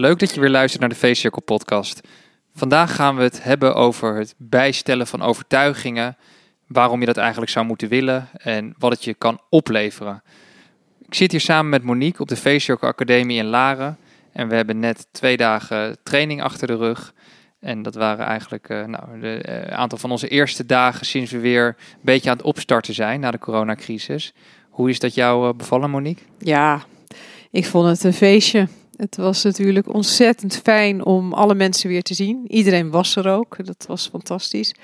leuk dat je weer luistert naar de Feestcirkel podcast. Vandaag gaan we het hebben over het bijstellen van overtuigingen, waarom je dat eigenlijk zou moeten willen en wat het je kan opleveren. Ik zit hier samen met Monique op de Feestcirkel Academie in Laren en we hebben net twee dagen training achter de rug. En dat waren eigenlijk uh, nou, een uh, aantal van onze eerste dagen sinds we weer een beetje aan het opstarten zijn na de coronacrisis. Hoe is dat jou uh, bevallen, Monique? Ja, ik vond het een feestje. Het was natuurlijk ontzettend fijn om alle mensen weer te zien. Iedereen was er ook. Dat was fantastisch.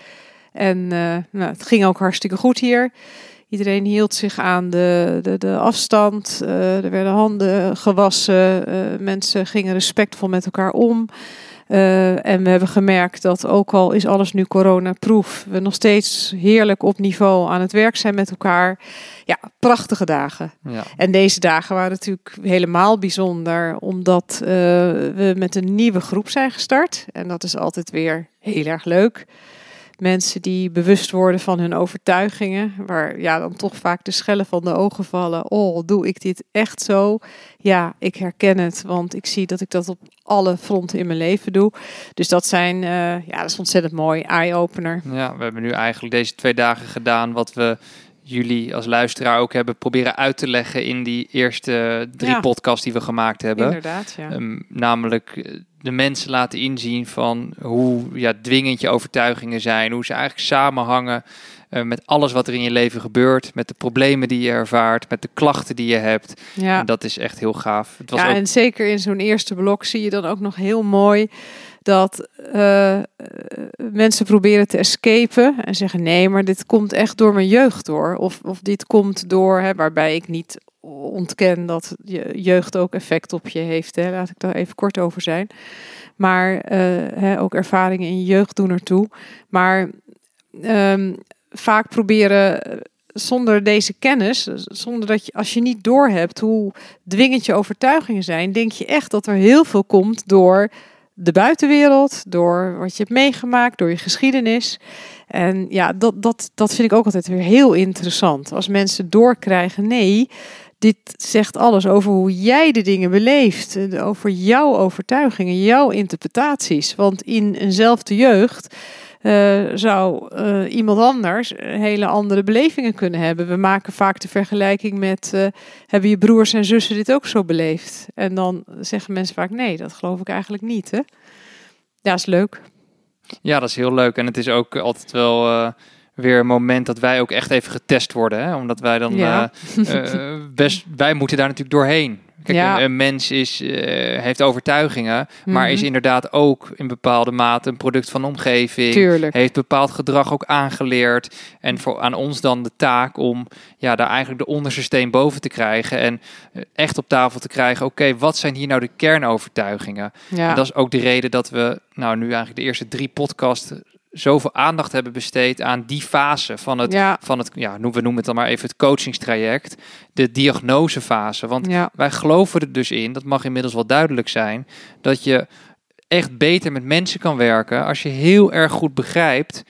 En nou, het ging ook hartstikke goed hier. Iedereen hield zich aan de, de, de afstand. er werden handen gewassen. mensen gingen respectvol met elkaar om. Uh, en we hebben gemerkt dat ook al is alles nu coronaproof, we nog steeds heerlijk op niveau aan het werk zijn met elkaar. Ja, prachtige dagen. Ja. En deze dagen waren natuurlijk helemaal bijzonder, omdat uh, we met een nieuwe groep zijn gestart. En dat is altijd weer heel erg leuk mensen die bewust worden van hun overtuigingen, waar ja, dan toch vaak de schellen van de ogen vallen. Oh, doe ik dit echt zo? Ja, ik herken het, want ik zie dat ik dat op alle fronten in mijn leven doe. Dus dat zijn, uh, ja, dat is ontzettend mooi, eye-opener. Ja, we hebben nu eigenlijk deze twee dagen gedaan wat we jullie als luisteraar ook hebben proberen uit te leggen in die eerste drie ja. podcasts die we gemaakt hebben. Inderdaad, ja. Um, namelijk eh, de mensen laten inzien van hoe ja, dwingend je overtuigingen zijn, hoe ze eigenlijk samenhangen uh, met alles wat er in je leven gebeurt, met de problemen die je ervaart, met de klachten die je hebt. Ja. En dat is echt heel gaaf. Het was ja, ook... en zeker in zo'n eerste blok zie je dan ook nog heel mooi dat uh, mensen proberen te escapen en zeggen nee, maar dit komt echt door mijn jeugd door. Of, of dit komt door, hè, waarbij ik niet ontken dat je jeugd ook effect op je heeft. Hè. Laat ik daar even kort over zijn. Maar uh, hè, ook ervaringen in je jeugd doen ertoe. Maar um, vaak proberen zonder deze kennis, zonder dat je, als je niet doorhebt hoe dwingend je overtuigingen zijn, denk je echt dat er heel veel komt door de buitenwereld, door wat je hebt meegemaakt, door je geschiedenis. En ja, dat, dat, dat vind ik ook altijd weer heel interessant. Als mensen doorkrijgen, nee, dit zegt alles over hoe jij de dingen beleeft, over jouw overtuigingen, jouw interpretaties. Want in eenzelfde jeugd uh, zou uh, iemand anders hele andere belevingen kunnen hebben. We maken vaak de vergelijking met: uh, hebben je broers en zussen dit ook zo beleefd? En dan zeggen mensen vaak: nee, dat geloof ik eigenlijk niet. Hè? Ja, is leuk. Ja, dat is heel leuk. En het is ook altijd wel weer een moment dat wij ook echt even getest worden. Hè? Omdat wij dan ja. best, wij moeten daar natuurlijk doorheen. Kijk, ja. een, mens is, uh, heeft overtuigingen, maar is mhm. inderdaad ook in bepaalde mate een product van de omgeving. Tuurlijk. Heeft bepaald gedrag ook aangeleerd. En voor aan ons dan de taak om ja, daar eigenlijk de onderste steen boven te krijgen. En uh, echt op tafel te krijgen, oké, wat zijn hier nou de kernovertuigingen? Ja. En dat is ook de reden dat we nou nu eigenlijk de eerste drie podcasts zoveel aandacht hebben besteed aan die fase van het, ja. van het ja, we noemen het dan maar even het coachingstraject, de diagnosefase. Want ja. wij geloven er dus in, dat mag inmiddels wel duidelijk zijn, dat je echt beter met mensen kan werken als je heel erg goed begrijpt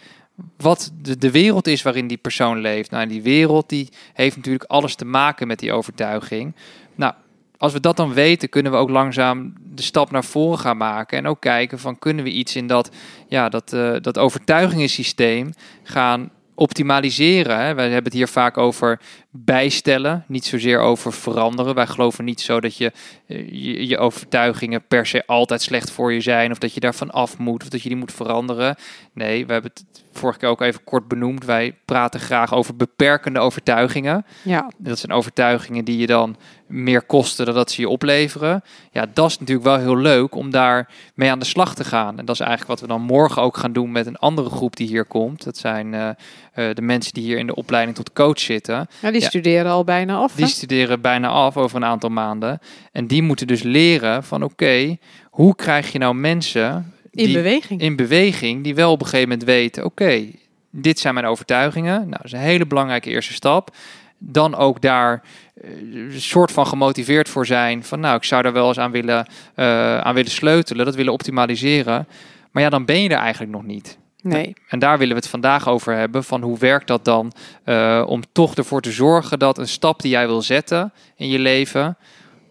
wat de, de wereld is waarin die persoon leeft. Nou, die wereld die heeft natuurlijk alles te maken met die overtuiging. Nou, als we dat dan weten, kunnen we ook langzaam de stap naar voren gaan maken. En ook kijken van kunnen we iets in dat, ja, dat, uh, dat overtuigingssysteem gaan optimaliseren. Hè. Wij hebben het hier vaak over bijstellen, niet zozeer over veranderen. Wij geloven niet zo dat je, eh, je, je overtuigingen per se altijd slecht voor je zijn, of dat je daarvan af moet, of dat je die moet veranderen. Nee, we hebben het vorige keer ook even kort benoemd. Wij praten graag over beperkende overtuigingen. Ja. Dat zijn overtuigingen die je dan meer kosten dan dat ze je opleveren. Ja, dat is natuurlijk wel heel leuk om daar mee aan de slag te gaan. En dat is eigenlijk wat we dan morgen ook gaan doen met een andere groep die hier komt. Dat zijn uh, uh, de mensen die hier in de opleiding tot coach zitten. Ja, die studeren al bijna af. Die studeren bijna af over een aantal maanden. En die moeten dus leren van oké, hoe krijg je nou mensen in beweging. In beweging, die wel op een gegeven moment weten: oké, dit zijn mijn overtuigingen. Nou, dat is een hele belangrijke eerste stap. Dan ook daar een eh, soort van gemotiveerd voor zijn. Van nou, ik zou daar wel eens aan willen, uh, aan willen sleutelen, dat willen optimaliseren. Maar ja, dan ben je er eigenlijk nog niet. Nee. En daar willen we het vandaag over hebben. Van hoe werkt dat dan uh, om toch ervoor te zorgen dat een stap die jij wil zetten in je leven,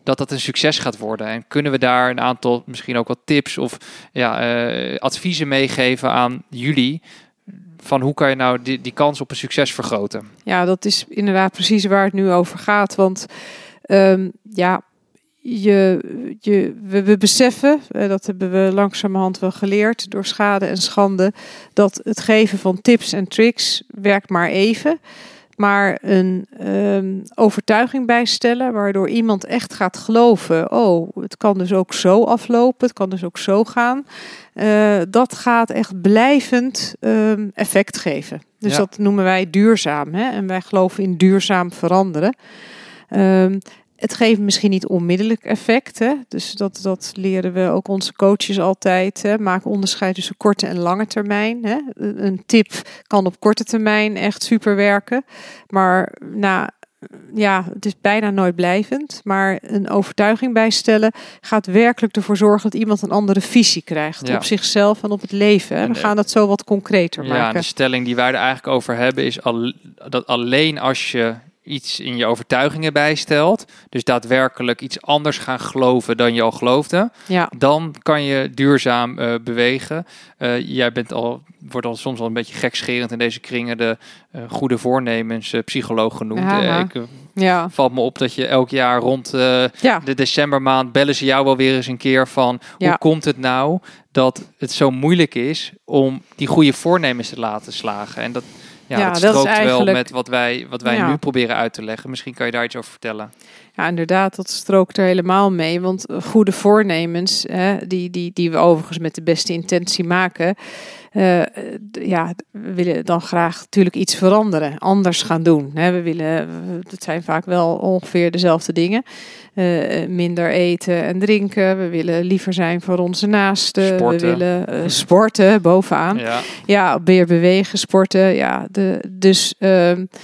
dat dat een succes gaat worden. En kunnen we daar een aantal, misschien ook wat tips of ja, eh, adviezen meegeven aan jullie? Van hoe kan je nou die, die kans op een succes vergroten? Ja, dat is inderdaad precies waar het nu over gaat. Want ehm, ja, je, je, we, we beseffen, eh, dat hebben we langzamerhand wel geleerd door schade en schande, dat het geven van tips en tricks werkt maar even. Maar een ehm, overtuiging bijstellen, waardoor iemand echt gaat geloven: oh, het kan dus ook zo aflopen, het kan dus ook zo gaan. eh, dat gaat echt blijvend ehm, effect geven. Dus Ja. dat noemen wij duurzaam. Hè? En wij geloven in duurzaam veranderen. Ehm, het geeft misschien niet onmiddellijk effect. Hè? Dus dat, dat leren we ook onze coaches altijd. Hè? Maak onderscheid tussen korte en lange termijn. Hè? Een tip kan op korte termijn echt super werken. Maar na, ja, het is bijna nooit blijvend. Maar een overtuiging bijstellen gaat werkelijk ervoor zorgen dat iemand een andere visie krijgt. Ja. Op zichzelf en op het leven. Hè? En, We gaan dat zo wat concreter Ja, maken. de stelling die wij er eigenlijk over hebben is al, dat alleen als je iets in je overtuigingen bijstelt, dus daadwerkelijk iets anders gaan geloven dan je al geloofde, Ja. dan kan je duurzaam eh, bewegen. Eh, jij bent al, wordt al soms al een beetje gekscherend in deze kringen de eh, goede voornemens psycholoog genoemd. Ja, ik, Ja. valt me op dat je elk jaar rond Ja. de decembermaand bellen ze jou wel weer eens een keer van hoe komt het nou dat het zo moeilijk is om die goede voornemens te laten slagen? En dat, ja, Ja, dat strookt wel met wat wij, wat wij Ja. nu proberen uit te leggen. Misschien kan je daar iets over vertellen. Ja, inderdaad, dat strookt er helemaal mee. Want goede voornemens, hè, die, die, die we overigens met de beste intentie maken, eh, ja, we willen dan graag natuurlijk iets veranderen, anders gaan doen. Hè. We willen, het zijn vaak wel ongeveer dezelfde dingen. Eh, minder eten en drinken. We willen liever zijn voor onze naasten. Sporten. We willen eh, sporten bovenaan. Ja, Ja, meer bewegen, sporten. Ja, de, dus ehm, eh,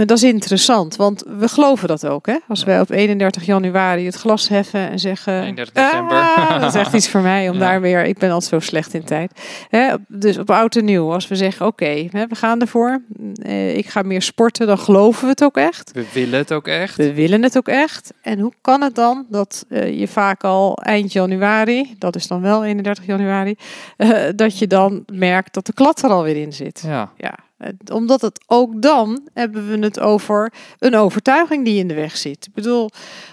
dat is interessant, want we geloven dat ook. Hè? Als wij op 31 januari het glas heffen en zeggen... 31 december. "Ah, dat is echt iets voor mij om Ja. daar weer... Ik ben altijd zo slecht in tijd. Hè? Dus op oud en nieuw, als we zeggen... Oké, we gaan ervoor. Eh, ik ga meer sporten, dan geloven we het ook echt. we willen het ook echt. We willen het ook echt. En hoe kan het dan dat eh, je vaak al eind januari, dat is dan wel 31 januari, eh, dat je dan merkt dat de klad er alweer in zit? Ja, Ja, omdat het ook dan hebben we het over een overtuiging die in de weg zit. Ik bedoel,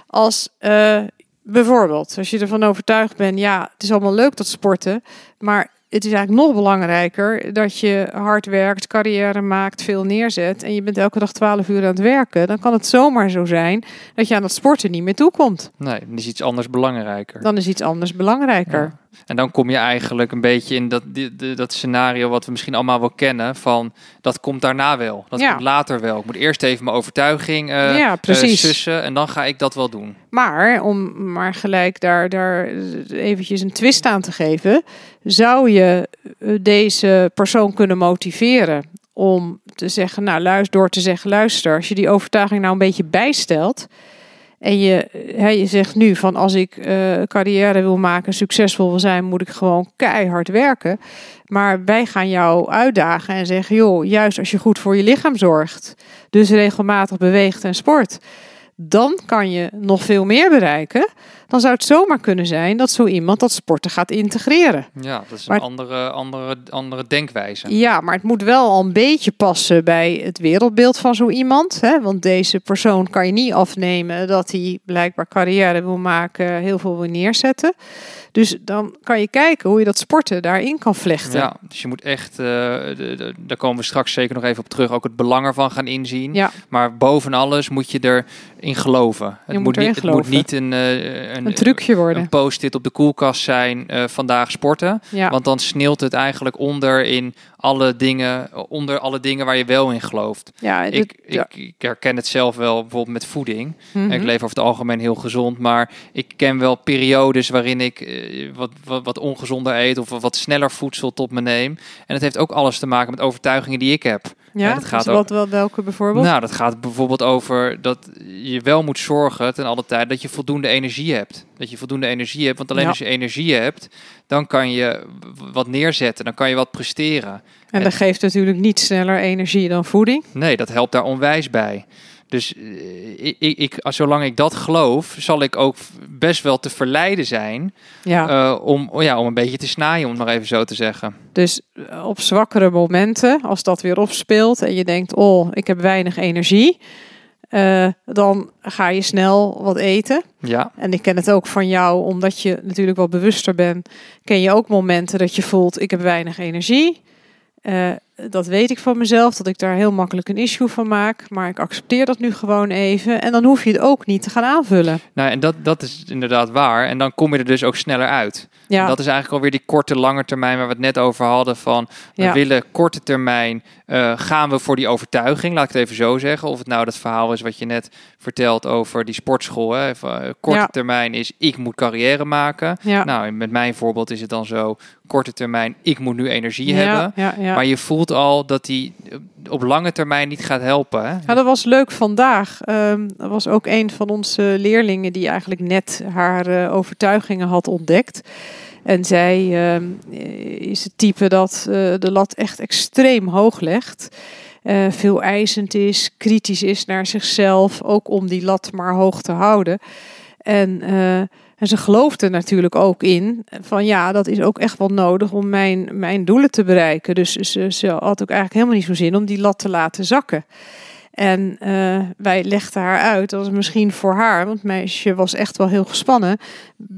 als eh, bijvoorbeeld, als je ervan overtuigd bent, ja, het is allemaal leuk dat sporten, maar het is eigenlijk nog belangrijker dat je hard werkt, carrière maakt, veel neerzet en je bent elke dag 12 uur aan het werken. Dan kan het zomaar zo zijn dat je aan het sporten niet meer toekomt. nee, dan is iets anders belangrijker. Dan is iets anders belangrijker. Ja. En dan kom je eigenlijk een beetje in dat, die- die- dat scenario wat we misschien allemaal wel kennen van dat komt daarna wel. Dat Ja. komt later wel. Ik moet eerst even mijn overtuiging Ja, precies. sussen en dan ga ik dat wel doen. Maar om maar gelijk daar, daar eventjes een twist aan te geven, zou je eh, deze persoon kunnen motiveren om te zeggen, nou luister, door te zeggen, luister, als je die overtuiging nou een beetje bijstelt en je, je zegt nu van als ik eh, carrière wil maken, succesvol wil zijn, moet ik gewoon keihard werken. Maar wij gaan jou uitdagen en zeggen, joh, juist als je goed voor je lichaam zorgt, dus regelmatig beweegt en sport, dan kan je nog veel meer bereiken. Dan zou het zomaar kunnen zijn dat zo iemand dat sporten gaat integreren. Ja, dat is Maar- een andere, andere, andere denkwijze. Ja, maar het moet wel al een beetje passen bij het wereldbeeld van zo iemand. Hè? Want deze persoon kan je niet afnemen dat hij blijkbaar carrière wil maken, heel veel wil neerzetten. Dus dan kan je kijken hoe je dat sporten daarin kan vlechten. Ja, dus je moet echt, eh, de- de- daar komen we straks zeker nog even op terug, ook het belang ervan gaan inzien. Ja, Maar boven alles moet je erin geloven. Het, moet moet, erin niet, het moet geloven. niet een, eh, een trucje worden. een post-it op de koelkast zijn, eh, vandaag sporten. Ja, Want dan sneelt het eigenlijk onder in alle dingen, onder alle dingen waar je wel in gelooft. ja, Ik, dit- ja. ik, ik herken het zelf wel bijvoorbeeld met voeding. Mhm. Ik leef over het algemeen heel gezond, maar ik ken wel periodes waarin ik eh, wat, wat, wat ongezonder eet of wat sneller voedsel tot me neem. En het heeft ook alles te maken met overtuigingen die ik heb. Ja, dat gaat dus wat, wel, welke bijvoorbeeld? Nou, dat gaat bijvoorbeeld over dat je wel moet zorgen ten alle tijd dat je voldoende energie hebt. Dat je voldoende energie hebt, want alleen Ja. als je energie hebt, dan kan je wat neerzetten, dan kan je wat presteren. en dat geeft natuurlijk niet sneller energie dan voeding. Nee, dat helpt daar onwijs bij. Dus eh, ik, ik, zolang ik dat geloof, zal ik ook best wel te verleiden zijn Ja. eh, om, oh ja, om een beetje te snaaien, om het maar even zo te zeggen. Dus eh, op zwakkere momenten, als dat weer opspeelt en je denkt, oh, ik heb weinig energie, dan ga je snel wat eten. Ja, En ik ken het ook van jou, omdat je natuurlijk wat bewuster bent, ken je ook momenten dat je voelt, ik heb weinig energie. Eh, dat weet ik van mezelf, dat ik daar heel makkelijk een issue van maak. Maar ik accepteer dat nu gewoon even. En dan hoef je het ook niet te gaan aanvullen. nou, en dat, dat is inderdaad waar. En dan kom je er dus ook sneller uit. Ja, Dat is eigenlijk alweer die korte, lange termijn waar we het net over hadden. Van we Ja. willen korte termijn, eh, gaan we voor die overtuiging, laat ik het even zo zeggen. Of het nou dat verhaal is wat je net vertelt over die sportschool. Hè. Eh, korte Ja. termijn is ik moet carrière maken. ja. Nou, met mijn voorbeeld is het dan zo, korte termijn, ik moet nu energie ja, hebben. Maar je voelt al dat die eh, op lange termijn niet gaat helpen. Hè? Ja, dat was leuk vandaag. Ehm er was ook een van onze leerlingen die eigenlijk net haar overtuigingen had ontdekt. En zij ehm, is het type dat eh, de lat echt extreem hoog legt. Eh, veel eisend is, kritisch is naar zichzelf, ook om die lat maar hoog te houden. En, eh, en ze geloofde natuurlijk ook in van ja, dat is ook echt wel nodig om mijn, mijn doelen te bereiken. Dus ze, ze had ook eigenlijk helemaal niet zo zin om die lat te laten zakken. En eh, wij legden haar uit dat het misschien voor haar, want het meisje was echt wel heel gespannen,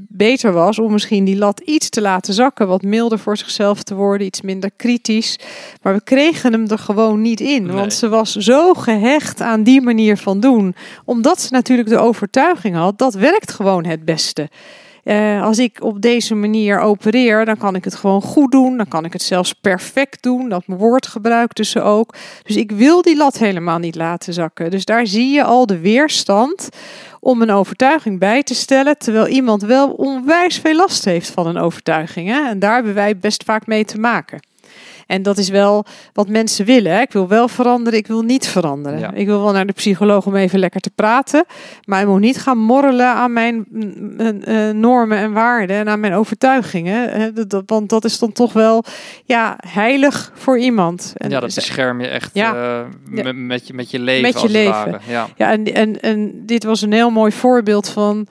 beter was om misschien die lat iets te laten zakken, wat milder voor zichzelf te worden, iets minder kritisch. Maar we kregen hem er gewoon niet in, Nee. want ze was zo gehecht aan die manier van doen, omdat ze natuurlijk de overtuiging had dat werkt gewoon het beste. Eh, als ik op deze manier opereer, dan kan ik het gewoon goed doen. Dan kan ik het zelfs perfect doen. Dat woordgebruik dus ook. Dus ik wil die lat helemaal niet laten zakken. Dus daar zie je al de weerstand om een overtuiging bij te stellen. Terwijl iemand wel onwijs veel last heeft van een overtuiging. Hè? En daar hebben wij best vaak mee te maken. En dat is wel wat mensen willen. Hè? Ik wil wel veranderen, ik wil niet veranderen. Ja. Ik wil wel naar de psycholoog om even lekker te praten. Maar ik moet niet gaan morrelen aan mijn eh, normen en waarden en aan mijn overtuigingen. Want dat is dan toch wel ja, heilig voor iemand. En ja, dat bescherm je echt Ja. eh, met, je, met je leven. Met je als het leven. Ja. Ja, en, en, en dit was een heel mooi voorbeeld van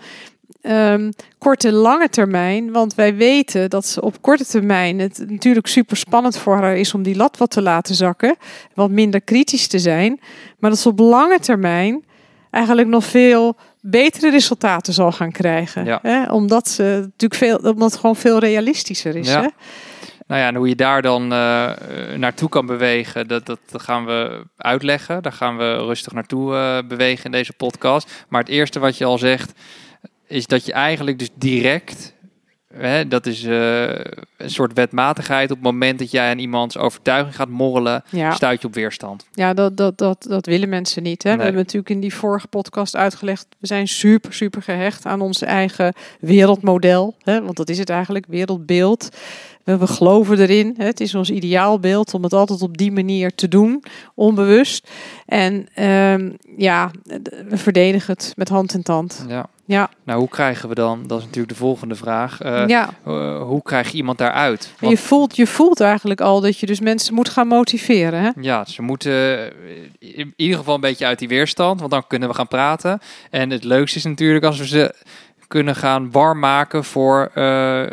ehm, korte lange termijn. Want wij weten dat ze op korte termijn het natuurlijk super spannend voor haar is om die lat wat te laten zakken. Wat minder kritisch te zijn. Maar dat ze op lange termijn eigenlijk nog veel betere resultaten zal gaan krijgen. Ja. Hè? Omdat ze natuurlijk veel, omdat het gewoon veel realistischer is. Ja. Hè? Nou ja, en hoe je daar dan eh, naartoe kan bewegen, dat, dat, dat gaan we uitleggen. Daar gaan we rustig naartoe eh, bewegen in deze podcast. Maar het eerste wat je al zegt, is dat je eigenlijk dus direct, hè, dat is eh, een soort wetmatigheid, op het moment dat jij aan iemands overtuiging gaat morrelen, Ja. stuit je op weerstand. Ja, dat, dat, dat, dat willen mensen niet. Hè? Nee. We hebben natuurlijk in die vorige podcast uitgelegd. We zijn super, super gehecht aan ons eigen wereldmodel. Hè? Want dat is het eigenlijk, wereldbeeld. We, we geloven erin. Hè? Het is ons ideaalbeeld om het altijd op die manier te doen, onbewust. En ehm, ja, we verdedigen het met hand en tand. Ja. Ja, Nou, hoe krijgen we dan, dat is natuurlijk de volgende vraag, eh, ja. eh, hoe krijg je iemand daaruit? Want- je, voelt, je voelt eigenlijk al dat je dus mensen moet gaan motiveren. Hè? Ja, ze moeten eh, in ieder geval een beetje uit die weerstand, want dan kunnen we gaan praten. En het leukste is natuurlijk als we ze kunnen gaan warm maken voor eh,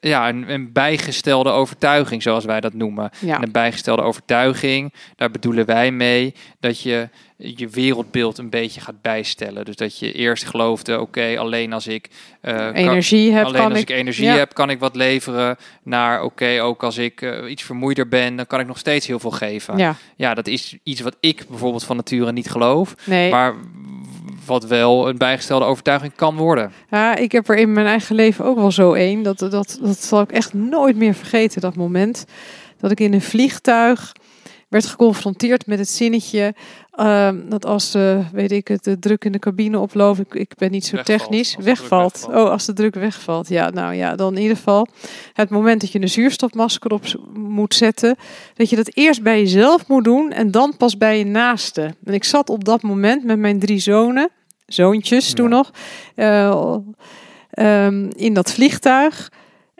ja, een, een bijgestelde overtuiging, zoals wij dat noemen. Ja. En een bijgestelde overtuiging, daar bedoelen wij mee dat je je wereldbeeld een beetje gaat bijstellen. Dus dat je eerst geloofde, oké, alleen als ik eh, kan- Energie heb, Alleen kan als ik. ik, energie ja. heb, kan ik wat leveren. Naar oké, ook als ik eh, iets vermoeider ben, dan kan ik nog steeds heel veel geven. Ja, Ja, dat is iets wat ik bijvoorbeeld van nature niet geloof. nee. Maar wat wel een bijgestelde overtuiging kan worden. Ja, ik heb er in mijn eigen leven ook wel zo één. Dat, dat, dat zal ik echt nooit meer vergeten, dat moment. Dat ik in een vliegtuig werd geconfronteerd met het zinnetje... ehm, dat als de, weet ik het, de druk in de cabine oploopt... Ik, ik ben niet zo Wegvalt, technisch, wegvalt. wegvalt. Oh, als de druk wegvalt. Ja, nou ja, dan in ieder geval... het moment dat je een zuurstofmasker op moet zetten... dat je dat eerst bij jezelf moet doen... en dan pas bij je naaste. En ik zat op dat moment met mijn drie zonen... zoontjes toen Ja. nog... eh, ehm, in dat vliegtuig.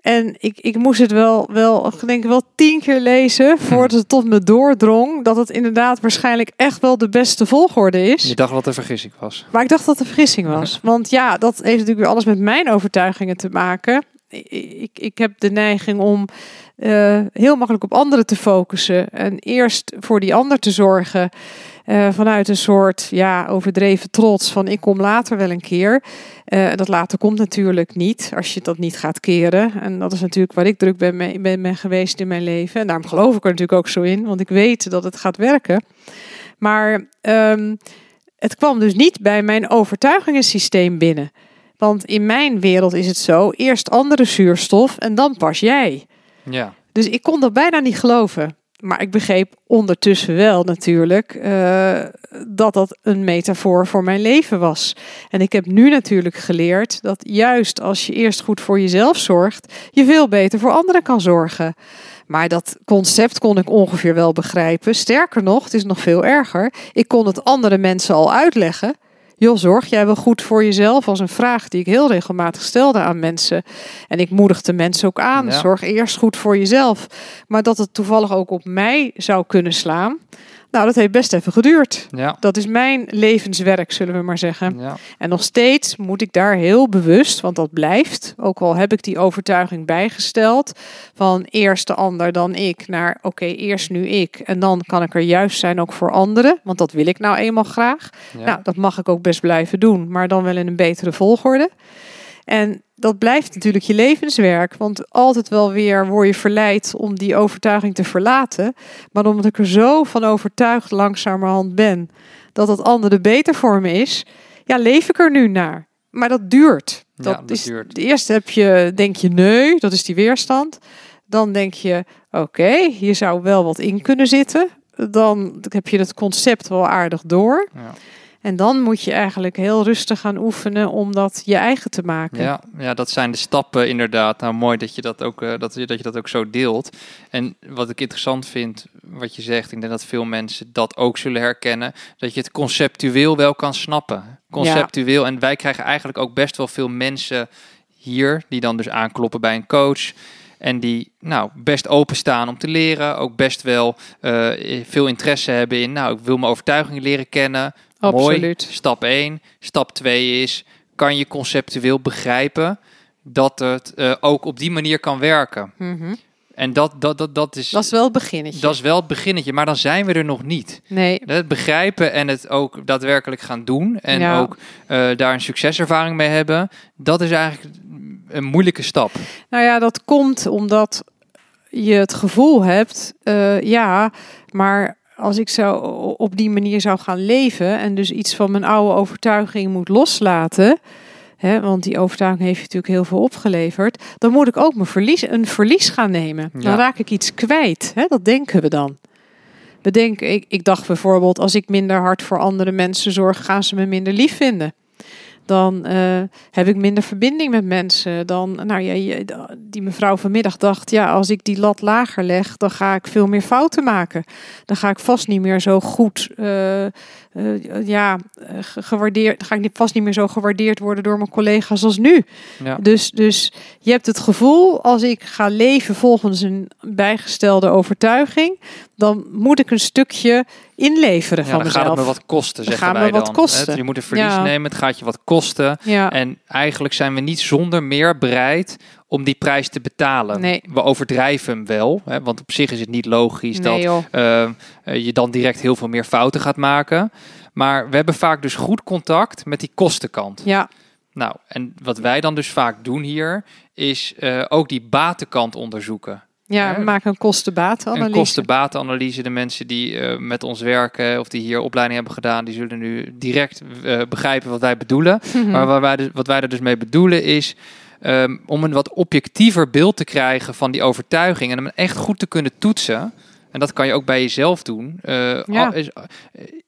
En ik, ik moest het wel, wel, ik denk wel tien keer lezen voordat het tot me doordrong dat het inderdaad waarschijnlijk echt wel de beste volgorde is. Je dacht wat een vergissing was. Maar ik dacht dat een vergissing was. Want ja, dat heeft natuurlijk weer alles met mijn overtuigingen te maken. Ik, ik, ik heb de neiging om uh, heel makkelijk op anderen te focussen. En eerst voor die ander te zorgen. Uh, vanuit een soort ja, overdreven trots van ik kom later wel een keer. Uh, dat later komt natuurlijk niet als je dat niet gaat keren. En dat is natuurlijk waar ik druk ben, mee, ben, ben geweest in mijn leven. En daarom geloof ik er natuurlijk ook zo in, want ik weet dat het gaat werken. Maar um, het kwam dus niet bij mijn overtuigingensysteem binnen. Want in mijn wereld is het zo: eerst andere zuurstof en dan pas jij. Ja. Dus ik kon dat bijna niet geloven. Maar ik begreep ondertussen wel natuurlijk uh, dat dat een metafoor voor mijn leven was. En ik heb nu natuurlijk geleerd dat juist als je eerst goed voor jezelf zorgt, je veel beter voor anderen kan zorgen. Maar dat concept kon ik ongeveer wel begrijpen. Sterker nog, het is nog veel erger. Ik kon het andere mensen al uitleggen joh, zorg jij wel goed voor jezelf? Als een vraag die ik heel regelmatig stelde aan mensen. En ik moedigde mensen ook aan, zorg eerst goed voor jezelf. Maar dat het toevallig ook op mij zou kunnen slaan. Nou, dat heeft best even geduurd. Ja. Dat is mijn levenswerk, zullen we maar zeggen. Ja. En nog steeds moet ik daar heel bewust, want dat blijft, ook al heb ik die overtuiging bijgesteld, van eerst de ander dan ik, naar oké, eerst nu ik. En dan kan ik er juist zijn ook voor anderen, want dat wil ik nou eenmaal graag. Ja. Nou, dat mag ik ook best blijven doen, maar dan wel in een betere volgorde. En dat blijft natuurlijk je levenswerk. Want altijd wel weer word je verleid om die overtuiging te verlaten. Maar omdat ik er zo van overtuigd langzamerhand ben dat het andere beter voor me is, ja, leef ik er nu naar. Maar dat duurt. Dat, Ja, dat is, duurt. Eerst heb je, denk je nee, dat is die weerstand. Dan denk je, oké, hier zou wel wat in kunnen zitten. Dan heb je het concept wel aardig door. Ja. En dan moet je eigenlijk heel rustig gaan oefenen om dat je eigen te maken. Ja, ja, dat zijn de stappen inderdaad. Nou, mooi dat je dat ook, eh, dat, dat je dat ook zo deelt. En wat ik interessant vind, wat je zegt, ik denk dat veel mensen dat ook zullen herkennen, dat je het conceptueel wel kan snappen. Conceptueel. En wij krijgen eigenlijk ook best wel veel mensen hier, die dan dus aankloppen bij een coach. En die nou, best openstaan om te leren. Ook best wel eh, veel interesse hebben in, nou, ik wil mijn overtuigingen leren kennen. Mooi, Absoluut. stap 1. Stap 2 is, kan je conceptueel begrijpen dat het eh, ook op die manier kan werken. Mhm. En dat, dat, dat, dat, is, Dat is wel het beginnetje. dat is wel het beginnetje, maar dan zijn we er nog niet. Nee, Het begrijpen en het ook daadwerkelijk gaan doen en Ja. ook eh, daar een succeservaring mee hebben, dat is eigenlijk een moeilijke stap. nou ja, dat komt omdat je het gevoel hebt, eh, ja, maar als ik zo op die manier zou gaan leven en dus iets van mijn oude overtuiging moet loslaten, hè, want die overtuiging heeft je natuurlijk heel veel opgeleverd, dan moet ik ook mijn verlies, een verlies gaan nemen. Ja. Dan raak ik iets kwijt. Hè, dat denken we dan. We denken, ik, ik dacht bijvoorbeeld, als ik minder hard voor andere mensen zorg, gaan ze me minder lief vinden. Dan eh, heb ik minder verbinding met mensen. Dan, nou ja, die mevrouw vanmiddag dacht, ja, als ik die lat lager leg, dan ga ik veel meer fouten maken. Dan ga ik vast niet meer zo goed, eh, eh, ja, ge- gewaardeerd, ga ik niet, vast niet meer zo gewaardeerd worden door mijn collega's als nu. Ja. Dus, dus je hebt het gevoel, als ik ga leven volgens een bijgestelde overtuiging, dan moet ik een stukje inleveren Ja, van dan gaat het me wat kosten, zeggen gaat me wij wat dan. kosten. Hè, Je moet een verlies Ja. nemen, het gaat je wat kosten. Ja. En eigenlijk zijn we niet zonder meer bereid om die prijs te betalen. Nee. We overdrijven hem wel, hè, want op zich is het niet logisch Nee, dat eh, eh, je dan direct heel veel meer fouten gaat maken. Maar we hebben vaak dus goed contact met die kostenkant. Ja, Nou, en wat wij dan dus vaak doen hier, is eh, ook die batenkant onderzoeken. Ja we maken een kosten-batenanalyse. Een kosten-batenanalyse. De mensen die eh, met ons werken of die hier opleiding hebben gedaan, die zullen nu direct eh, begrijpen wat wij bedoelen. Mhm. Maar waar wij dus- wat wij er dus mee bedoelen is ehm, om een wat objectiever beeld te krijgen van die overtuiging en hem echt goed te kunnen toetsen. En dat kan je ook bij jezelf doen. Ja. eh,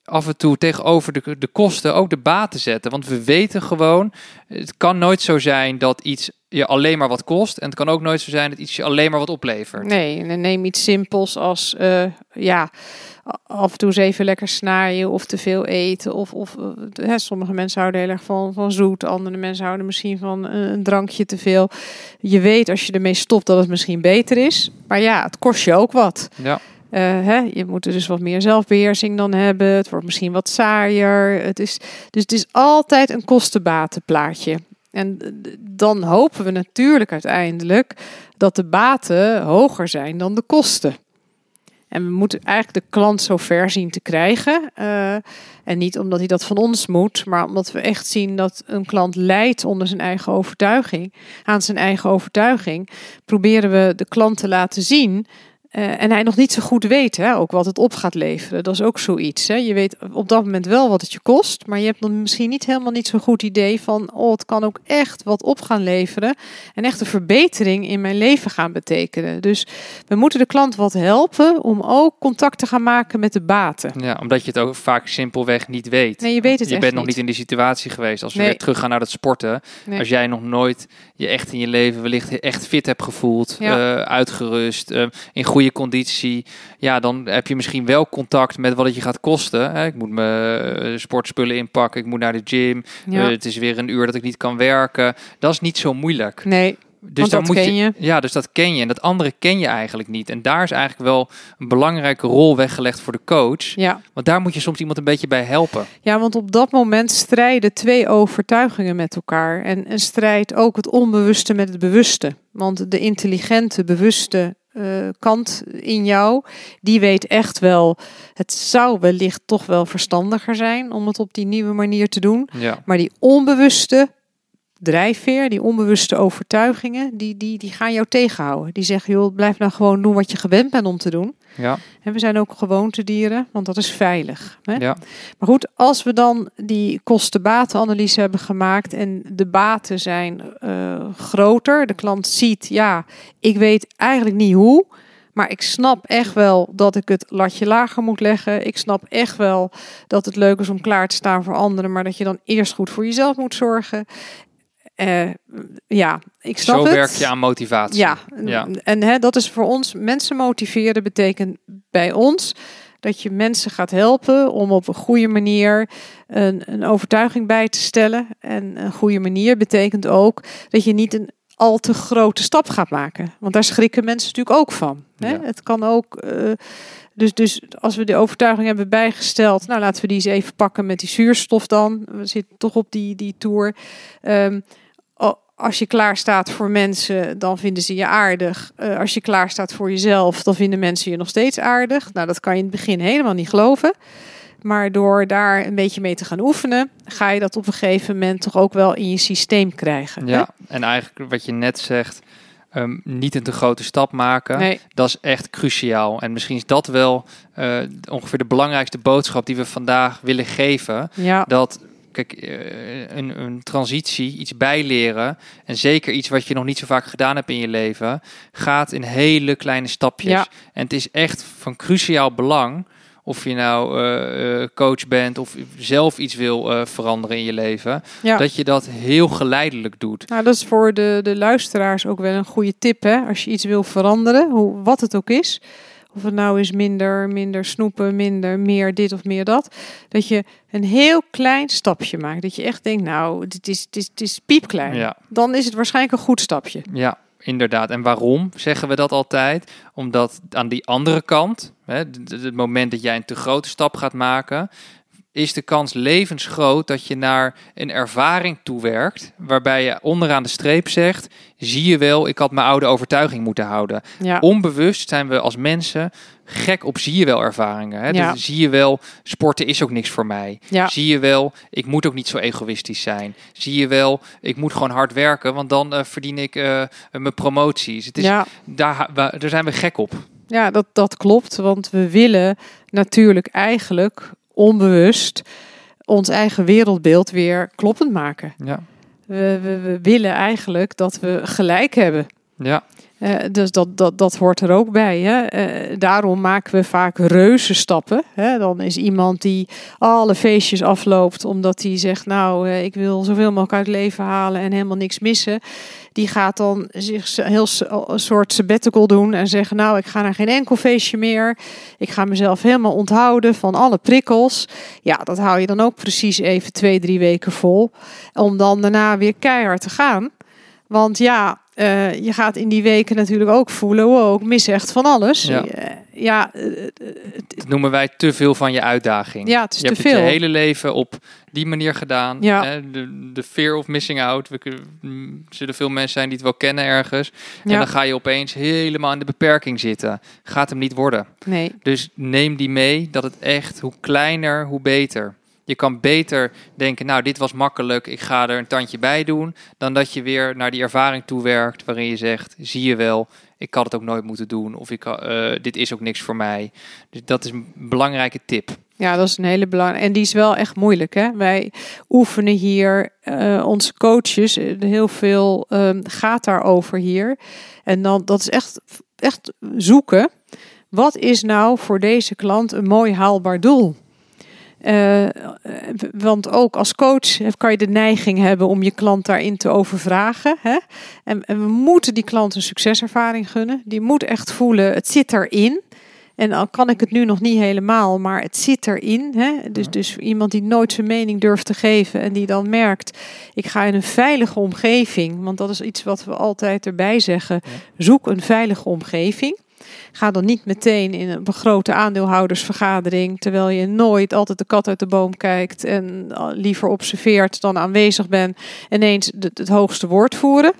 af en toe tegenover de, de kosten ook de baten zetten. Want we weten gewoon, het kan nooit zo zijn dat iets je alleen maar wat kost. En het kan ook nooit zo zijn dat iets je alleen maar wat oplevert. Nee, neem iets simpels als uh, ja, af en toe eens even lekker snaaien of te veel eten. Of, of eh, hè, sommige mensen houden heel erg van, van zoet, andere mensen houden misschien van een, een drankje te veel. Je weet als je ermee stopt dat het misschien beter is. Maar ja, het kost je ook wat. Ja. Uh, hè, je moet er dus wat meer zelfbeheersing dan hebben. Het wordt misschien wat saaier. Het is, dus het is altijd een kostenbatenplaatje. En dan hopen we natuurlijk uiteindelijk dat de baten hoger zijn dan de kosten. En we moeten eigenlijk de klant zo ver zien te krijgen. Uh, en niet omdat hij dat van ons moet, maar omdat we echt zien dat een klant lijdt onder zijn eigen overtuiging. Aan zijn eigen overtuiging proberen we de klant te laten zien uh, en hij nog niet zo goed weet, hè, ook wat het op gaat leveren. Dat is ook zoiets. Hè. Je weet op dat moment wel wat het je kost, maar je hebt dan misschien niet helemaal niet zo'n goed idee van, oh, het kan ook echt wat op gaan leveren en echt een verbetering in mijn leven gaan betekenen. Dus we moeten de klant wat helpen om ook contact te gaan maken met de baten. Ja, omdat je het ook vaak simpelweg niet weet. Nee, je weet het Je bent nog niet in die situatie geweest. Als we Nee. weer teruggaan naar het sporten, Nee. als jij nog nooit je echt in je leven wellicht echt fit hebt gevoeld, Ja. eh, uitgerust, eh, in goede conditie, ja, dan heb je misschien wel contact met wat het je gaat kosten. Hè? Ik moet mijn eh, sportspullen inpakken, ik moet naar de gym, Ja. eh, het is weer een uur dat ik niet kan werken. Dat is niet zo moeilijk. nee, Dus dan dat moet ken je. Ja, dus dat ken je. En dat andere ken je eigenlijk niet. En daar is eigenlijk wel een belangrijke rol weggelegd voor de coach. Ja. Want daar moet je soms iemand een beetje bij helpen. ja, want op dat moment strijden twee overtuigingen met elkaar. En, en strijdt ook het onbewuste met het bewuste. Want de intelligente, bewuste eh, kant in jou, die weet echt wel, het zou wellicht toch wel verstandiger zijn om het op die nieuwe manier te doen. Ja. Maar die onbewuste drijfveer, die onbewuste overtuigingen, die, die, die gaan jou tegenhouden. Die zeggen, joh, blijf nou gewoon doen wat je gewend bent om te doen. Ja. En we zijn ook gewoontedieren, want dat is veilig. Hè? Ja. Maar goed, als we dan die kosten-batenanalyse hebben gemaakt en de baten zijn eh, groter, de klant ziet, ja, ik weet eigenlijk niet hoe, maar ik snap echt wel dat ik het latje lager moet leggen. Ik snap echt wel dat het leuk is om klaar te staan voor anderen, maar dat je dan eerst goed voor jezelf moet zorgen. Eh, ja, ik snap Zo het. werk je aan motivatie. Ja, Ja. en hè, dat is voor ons mensen motiveren betekent bij ons dat je mensen gaat helpen om op een goede manier een, een overtuiging bij te stellen. En een goede manier betekent ook dat je niet een al te grote stap gaat maken. Want daar schrikken mensen natuurlijk ook van. Hè? Ja. Het kan ook. eh, dus, dus als we de overtuiging hebben bijgesteld, nou laten we die eens even pakken met die zuurstof dan. We zitten toch op die, die tour. O- als je klaar staat voor mensen, dan vinden ze je aardig. Eh, als je klaar staat voor jezelf, dan vinden mensen je nog steeds aardig. Nou, dat kan je in het begin helemaal niet geloven. Maar door daar een beetje mee te gaan oefenen, ga je dat op een gegeven moment toch ook wel in je systeem krijgen. hè? Ja, en eigenlijk wat je net zegt, ehm, niet een te grote stap maken. Nee, Dat is echt cruciaal. En misschien is dat wel eh, ongeveer de belangrijkste boodschap die we vandaag willen geven. ja, Dat, kijk, eh, een, een transitie, iets bijleren. En zeker iets wat je nog niet zo vaak gedaan hebt in je leven. Gaat in hele kleine stapjes. Ja. En het is echt van cruciaal belang. Of je nou eh, eh, coach bent of zelf iets wil veranderen in je leven. ja. Dat je dat heel geleidelijk doet. Nou, dat is voor de, de luisteraars ook wel een goede tip. Hè? Als je iets wil veranderen, hoe, wat het ook is. Of het nou is minder, minder snoepen, minder, meer dit of meer dat. Dat je een heel klein stapje maakt. Dat je echt denkt, nou, dit is, dit is, dit is piepklein. Ja. Dan is het waarschijnlijk een goed stapje. Ja, inderdaad. En waarom zeggen we dat altijd? Omdat aan die andere kant, hè, het moment dat jij een te grote stap gaat maken, is de kans levensgroot dat je naar een ervaring toewerkt, waarbij je onderaan de streep zegt, zie je wel, ik had mijn oude overtuiging moeten houden. Ja, Onbewust zijn we als mensen gek op zie je wel ervaringen. Hè? Ja. Dus zie je wel, sporten is ook niks voor mij. ja, Zie je wel, ik moet ook niet zo egoïstisch zijn. Zie je wel, ik moet gewoon hard werken, want dan eh, verdien ik eh, mijn promoties. Het is, ja. daar, daar zijn we gek op. ja dat, dat klopt. Want we willen natuurlijk eigenlijk onbewust ons eigen wereldbeeld weer kloppend maken. Ja, We, we, we willen eigenlijk dat we gelijk hebben. ja, Uh, dus dat, dat, dat hoort er ook bij. Hè? Uh, daarom maken we vaak reuze stappen. Hè? Dan is iemand die alle feestjes afloopt omdat hij zegt: Nou, uh, ik wil zoveel mogelijk uit het leven halen en helemaal niks missen. Die gaat dan zich heel een soort sabbatical doen en zeggen: Nou, ik ga naar geen enkel feestje meer. Ik ga mezelf helemaal onthouden van alle prikkels. Ja, dat hou je dan ook precies even twee, drie weken vol. Om dan daarna weer keihard te gaan. Want ja, uh, je gaat in die weken natuurlijk ook voelen, wow, ik mis echt van alles. Ja, uh, ja uh, dat noemen wij te veel van je uitdaging. Ja, het is je te hebt veel. het je hele leven op die manier gedaan. Ja. Hè? De, de fear of missing out. We kunnen, er zullen veel mensen zijn die het wel kennen ergens. En Ja. dan ga je opeens helemaal in de beperking zitten. Gaat hem niet worden. Nee, Dus neem die mee dat het echt, hoe kleiner, hoe beter. Je kan beter denken, nou, dit was makkelijk, ik ga er een tandje bij doen, dan dat je weer naar die ervaring toe werkt waarin je zegt, zie je wel, ik had het ook nooit moeten doen, of ik, eh, dit is ook niks voor mij. Dus dat is een belangrijke tip. ja, dat is een hele belangrijke. En die is wel echt moeilijk. Hè? Wij oefenen hier, eh, onze coaches, eh, heel veel ehm, gaat daarover hier. En dan, dat is echt, echt zoeken. Wat is nou voor deze klant een mooi haalbaar doel? Eh, want ook als coach kan je de neiging hebben om je klant daarin te overvragen. Hè? En, en we moeten die klant een succeservaring gunnen. Die moet echt voelen, het zit erin. En al kan ik het nu nog niet helemaal, maar het zit erin. Hè? Dus, dus iemand die nooit zijn mening durft te geven en die dan merkt, ik ga in een veilige omgeving. Want dat is iets wat we altijd erbij zeggen. Zoek een veilige omgeving. Ga dan niet meteen in een grote aandeelhoudersvergadering, terwijl je nooit altijd de kat uit de boom kijkt en uh, liever observeert dan aanwezig bent, ineens het, het hoogste woord voeren.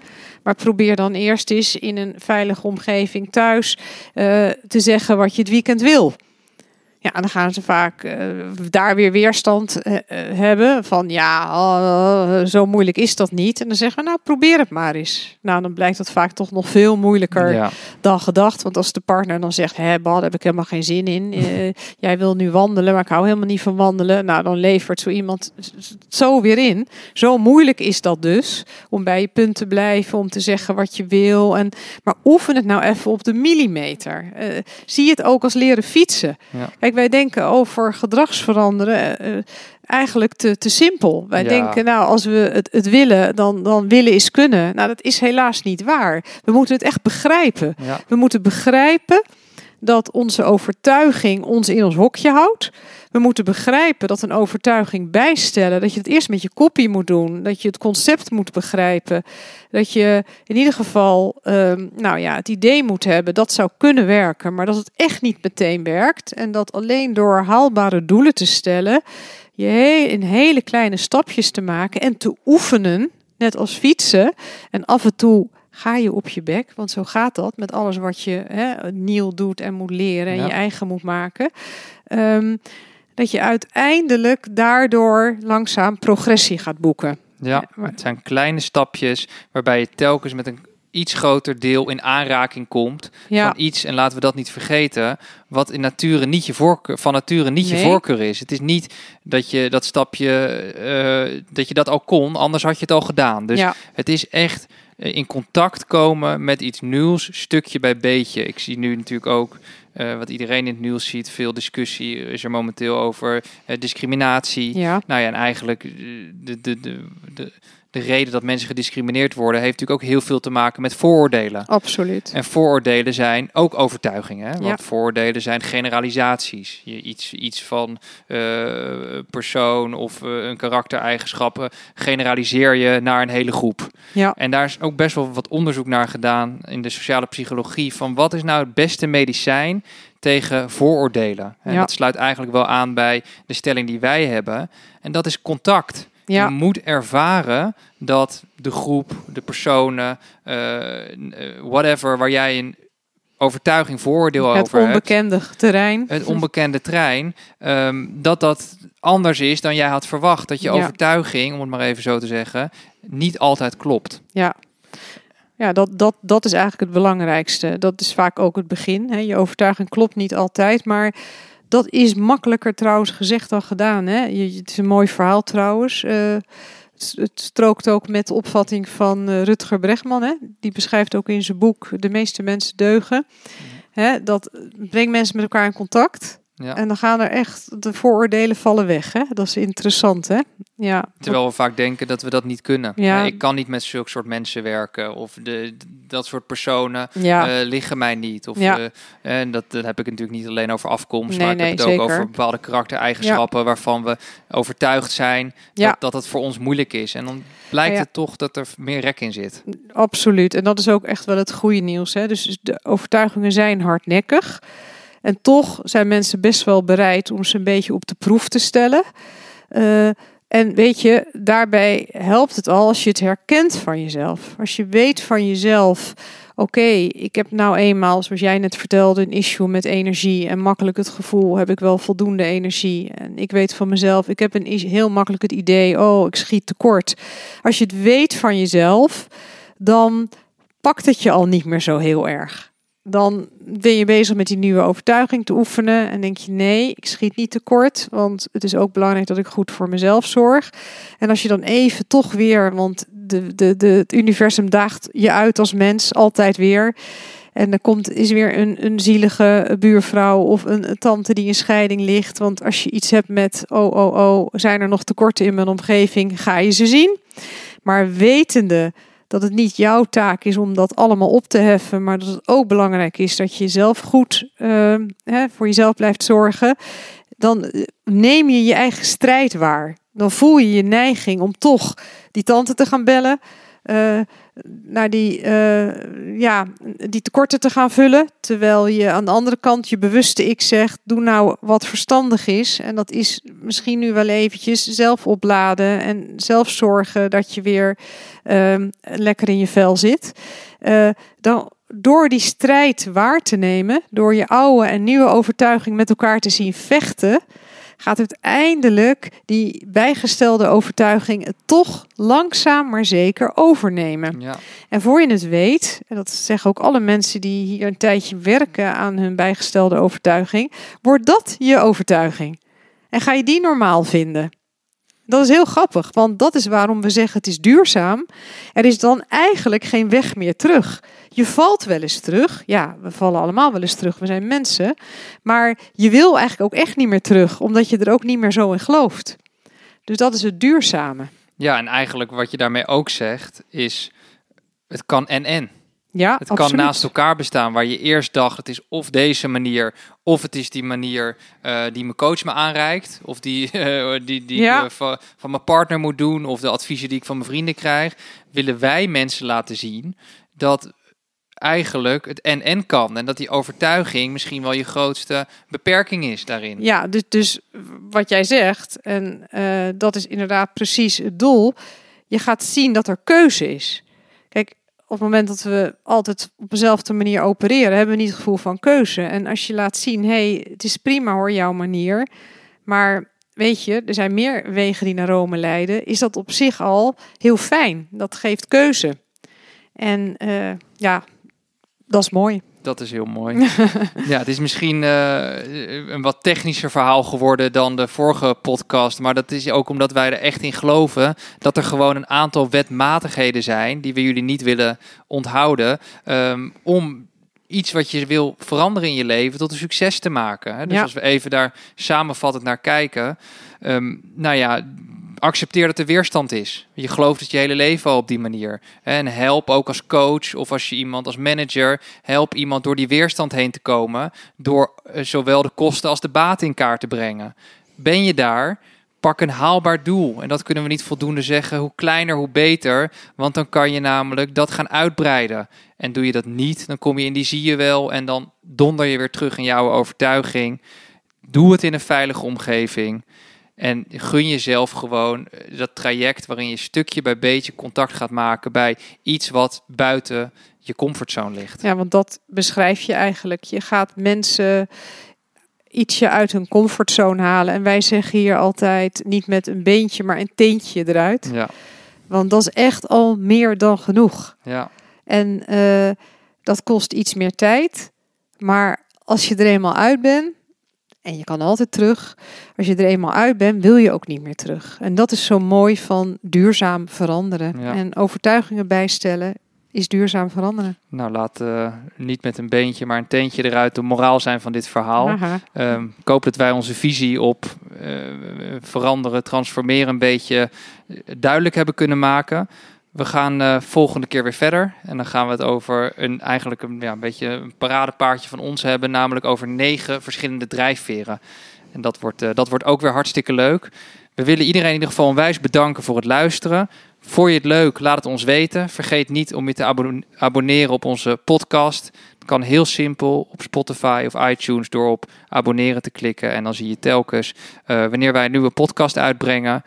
Maar probeer dan eerst eens in een veilige omgeving thuis eh, te zeggen wat je het weekend wil. Ja, dan gaan ze vaak eh, daar weer weerstand eh, eh, hebben van ja, zo moeilijk is dat niet. En dan zeggen we nou probeer het maar eens. Nou, dan blijkt dat vaak toch nog veel moeilijker Ja. dan gedacht. Want als de partner dan zegt, hè, bah, daar heb ik helemaal geen zin in. Jij wil nu wandelen, maar ik hou helemaal niet van wandelen. Nou, dan levert zo iemand zo weer in. Zo moeilijk is dat dus, om bij je punt te blijven, om te zeggen wat je wil. En, maar oefen het nou even op de millimeter. Zie het ook als leren fietsen. Ja. Kijk, wij denken over gedragsveranderen eh, eigenlijk te, te simpel. Wij Ja. denken, nou, als we het, het willen, dan, dan willen is kunnen. Nou, dat is helaas niet waar. We moeten het echt begrijpen. Ja. We moeten begrijpen dat onze overtuiging ons in ons hokje houdt. We moeten begrijpen dat een overtuiging bijstellen, dat je het eerst met je kopie moet doen, dat je het concept moet begrijpen, dat je in ieder geval, ehm, nou ja, het idee moet hebben dat zou kunnen werken, maar dat het echt niet meteen werkt en dat alleen door haalbare doelen te stellen, je in hele kleine stapjes te maken en te oefenen, net als fietsen, en af en toe ga je op je bek, want zo gaat dat met alles wat je hè, nieuw doet en moet leren en Ja. je eigen moet maken. Ehm, dat je uiteindelijk daardoor langzaam progressie gaat boeken. Ja, maar- het zijn kleine stapjes waarbij je telkens met een iets groter deel in aanraking komt Ja, van iets, en laten we dat niet vergeten, wat in nature niet je voorkeur, van nature niet je voorkeur is. Het is niet dat je dat stapje, eh, dat je dat al kon, anders had je het al gedaan. Dus ja, het is echt eh, in contact komen met iets nieuws, stukje bij beetje. Ik zie nu natuurlijk ook, eh, wat iedereen in het nieuws ziet, veel discussie is er momenteel over eh, discriminatie. ja, Nou ja, en eigenlijk eh, de, de, de, de, de reden dat mensen gediscrimineerd worden, heeft natuurlijk ook heel veel te maken met vooroordelen. absoluut. En vooroordelen zijn ook overtuigingen. Hè? Want Ja. vooroordelen zijn generalisaties. Je iets, iets van eh, persoon of eh, een karaktereigenschappen generaliseer je naar een hele groep. Ja, En daar is ook best wel wat onderzoek naar gedaan in de sociale psychologie. Van wat is nou het beste medicijn tegen vooroordelen? En Ja. dat sluit eigenlijk wel aan bij de stelling die wij hebben. En dat is contact. Ja, Je moet ervaren dat de groep, de personen, eh, eh, whatever, waar jij een overtuiging, vooroordeel het over hebt, onbekende terrein. het onbekende trein, ehm, dat dat anders is dan jij had verwacht. Dat je Ja. overtuiging, om het maar even zo te zeggen, niet altijd klopt. Ja, ja dat, dat, dat is eigenlijk het belangrijkste. Dat is vaak ook het begin. Hè. Je overtuiging klopt niet altijd, maar dat is makkelijker trouwens gezegd dan gedaan. Hè. Je, het is een mooi verhaal trouwens. Eh, het, het strookt ook met de opvatting van uh, Rutger Bregman. Hè? Die beschrijft ook in zijn boek De meeste mensen deugen. Hè? Dat brengt mensen met elkaar in contact. Ja. En dan gaan er echt de vooroordelen vallen weg. Hè? Dat is interessant, hè? Ja. Terwijl we vaak denken dat we dat niet kunnen. Ja. Ik kan niet met zulke soort mensen werken. Of de, dat soort personen ja. uh, liggen mij niet. Of, ja. Uh, en dat, dat heb ik natuurlijk niet alleen over afkomst. Nee, maar ik nee, heb het ook over bepaalde karaktereigenschappen... waarvan we overtuigd zijn dat, dat het voor ons moeilijk is. En dan blijkt het toch dat er meer rek in zit. Absoluut. En dat is ook echt wel het goede nieuws. Hè? Dus de overtuigingen zijn hardnekkig... En toch zijn mensen best wel bereid om ze een beetje op de proef te stellen. Uh, en weet je, daarbij helpt het al als je het herkent van jezelf. Als je weet van jezelf, oké, ik heb nou eenmaal, zoals jij net vertelde, een issue met energie. En makkelijk het gevoel, heb ik wel voldoende energie. En ik weet van mezelf, ik heb een heel makkelijk het idee, oh, ik schiet tekort. Als je het weet van jezelf, dan pakt het je al niet meer zo heel erg dan ben je bezig met die nieuwe overtuiging te oefenen en denk je nee, ik schiet niet tekort, want het is ook belangrijk dat ik goed voor mezelf zorg. En als je dan even toch weer, want de, de, de, het universum daagt je uit als mens altijd weer. En er komt, is weer een, een zielige buurvrouw of een, een tante die in scheiding ligt. Want als je iets hebt met, oh, oh, oh, zijn er nog tekorten in mijn omgeving, ga je ze zien. Maar wetende dat het niet jouw taak is om dat allemaal op te heffen, maar dat het ook belangrijk is dat je zelf goed uh, hè, voor jezelf blijft zorgen, dan eh, neem je je eigen strijd waar. Dan voel je je neiging om toch die tante te gaan bellen. Uh, naar die, uh, ja, die tekorten te gaan vullen. Terwijl je aan de andere kant je bewuste ik zegt, doe nou wat verstandig is. En dat is misschien nu wel eventjes zelf opladen en zelf zorgen dat je weer uh, lekker in je vel zit. Uh, dan, door die strijd waar te nemen, door je oude en nieuwe overtuiging met elkaar te zien vechten, gaat uiteindelijk die bijgestelde overtuiging het toch langzaam maar zeker overnemen. Ja. En voor je het weet, en dat zeggen ook alle mensen die hier een tijdje werken aan hun bijgestelde overtuiging, wordt dat je overtuiging. En ga je die normaal vinden. Dat is heel grappig, want dat is waarom we zeggen het is duurzaam. Er is dan eigenlijk geen weg meer terug. Je valt wel eens terug. Ja, we vallen allemaal wel eens terug. We zijn mensen. Maar je wil eigenlijk ook echt niet meer terug, omdat je er ook niet meer zo in gelooft. Dus dat is het duurzame. Ja, en eigenlijk wat je daarmee ook zegt is: het kan en en. Ja, het kan naast elkaar bestaan waar je eerst dacht het is of deze manier of het is die manier uh, die mijn coach me aanreikt of die, uh, die, die ja. ik van, van mijn partner moet doen of de adviezen die ik van mijn vrienden krijg, willen wij mensen laten zien dat eigenlijk het en-en kan. En dat die overtuiging misschien wel je grootste beperking is daarin. Ja, dus, dus wat jij zegt, en dat is inderdaad precies het doel. Je gaat zien dat er keuze is. Kijk, op het moment dat we altijd op dezelfde manier opereren, hebben we niet het gevoel van keuze. En als je laat zien, hey, het is prima hoor, jouw manier. Maar weet je, er zijn meer wegen die naar Rome leiden. Is dat op zich al heel fijn? Dat geeft keuze. En uh, ja, dat is mooi. Dat is heel mooi. ja, het is misschien uh, een wat technischer verhaal geworden dan de vorige podcast. Maar dat is ook omdat wij er echt in geloven dat er gewoon een aantal wetmatigheden zijn die we jullie niet willen onthouden. Um, om iets wat je wil veranderen in je leven tot een succes te maken. Hè? Dus ja. als we even daar samenvattend naar kijken. Um, nou ja, accepteer dat er weerstand is. Je gelooft het je hele leven al op die manier. En help ook als coach of als je iemand als manager, help iemand door die weerstand heen te komen. Door eh, zowel de kosten als de baat in kaart te brengen. Ben je daar? Pak een haalbaar doel. En dat kunnen we niet voldoende zeggen. Hoe kleiner, hoe beter. Want dan kan je namelijk dat gaan uitbreiden. En doe je dat niet, dan kom je in die zie je wel. En dan donder je weer terug in jouw overtuiging. Doe het in een veilige omgeving. En gun jezelf gewoon eh, dat traject waarin je stukje bij beetje contact gaat maken bij iets wat buiten je comfortzone ligt. Ja, want dat beschrijf je eigenlijk. Je gaat mensen ietsje uit hun comfortzone halen. En wij zeggen hier altijd niet met een beentje, maar een teentje eruit. Ja. Want dat is echt al meer dan genoeg. Ja. En uh, dat kost iets meer tijd. Maar als je er eenmaal uit bent, En je kan altijd terug. Als je er eenmaal uit bent, wil je ook niet meer terug. En dat is zo mooi van duurzaam veranderen. Ja. En overtuigingen bijstellen is duurzaam veranderen. Nou, laat eh, niet met een beentje, maar een teentje eruit de moraal zijn van dit verhaal. Aha. Ehm, ik hoop dat wij onze visie op eh, veranderen, transformeren een beetje eh, duidelijk hebben kunnen maken. We gaan eh, volgende keer weer verder. En dan gaan we het over een eigenlijk een, ja, een beetje een paradepaardje van ons hebben. Namelijk over negen verschillende drijfveren. En dat wordt, eh, dat wordt ook weer hartstikke leuk. We willen iedereen in ieder geval onwijs bedanken voor het luisteren. Vond je het leuk? Laat het ons weten. Vergeet niet om je te abon- abonneren op onze podcast. Het kan heel simpel op Spotify of iTunes door op abonneren te klikken. En dan zie je telkens eh, wanneer wij een nieuwe podcast uitbrengen.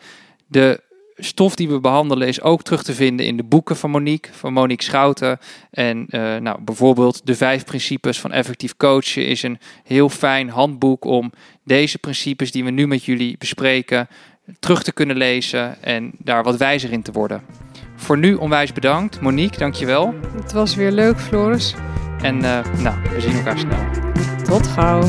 De stof die we behandelen is ook terug te vinden in de boeken van Monique, van Monique Schouten. En eh, nou, bijvoorbeeld de vijf principes van effectief coachen is een heel fijn handboek om deze principes die we nu met jullie bespreken terug te kunnen lezen en daar wat wijzer in te worden. Voor nu onwijs bedankt. Monique, dankjewel. Het was weer leuk, Floris. En eh, nou, we zien elkaar snel. Tot gauw.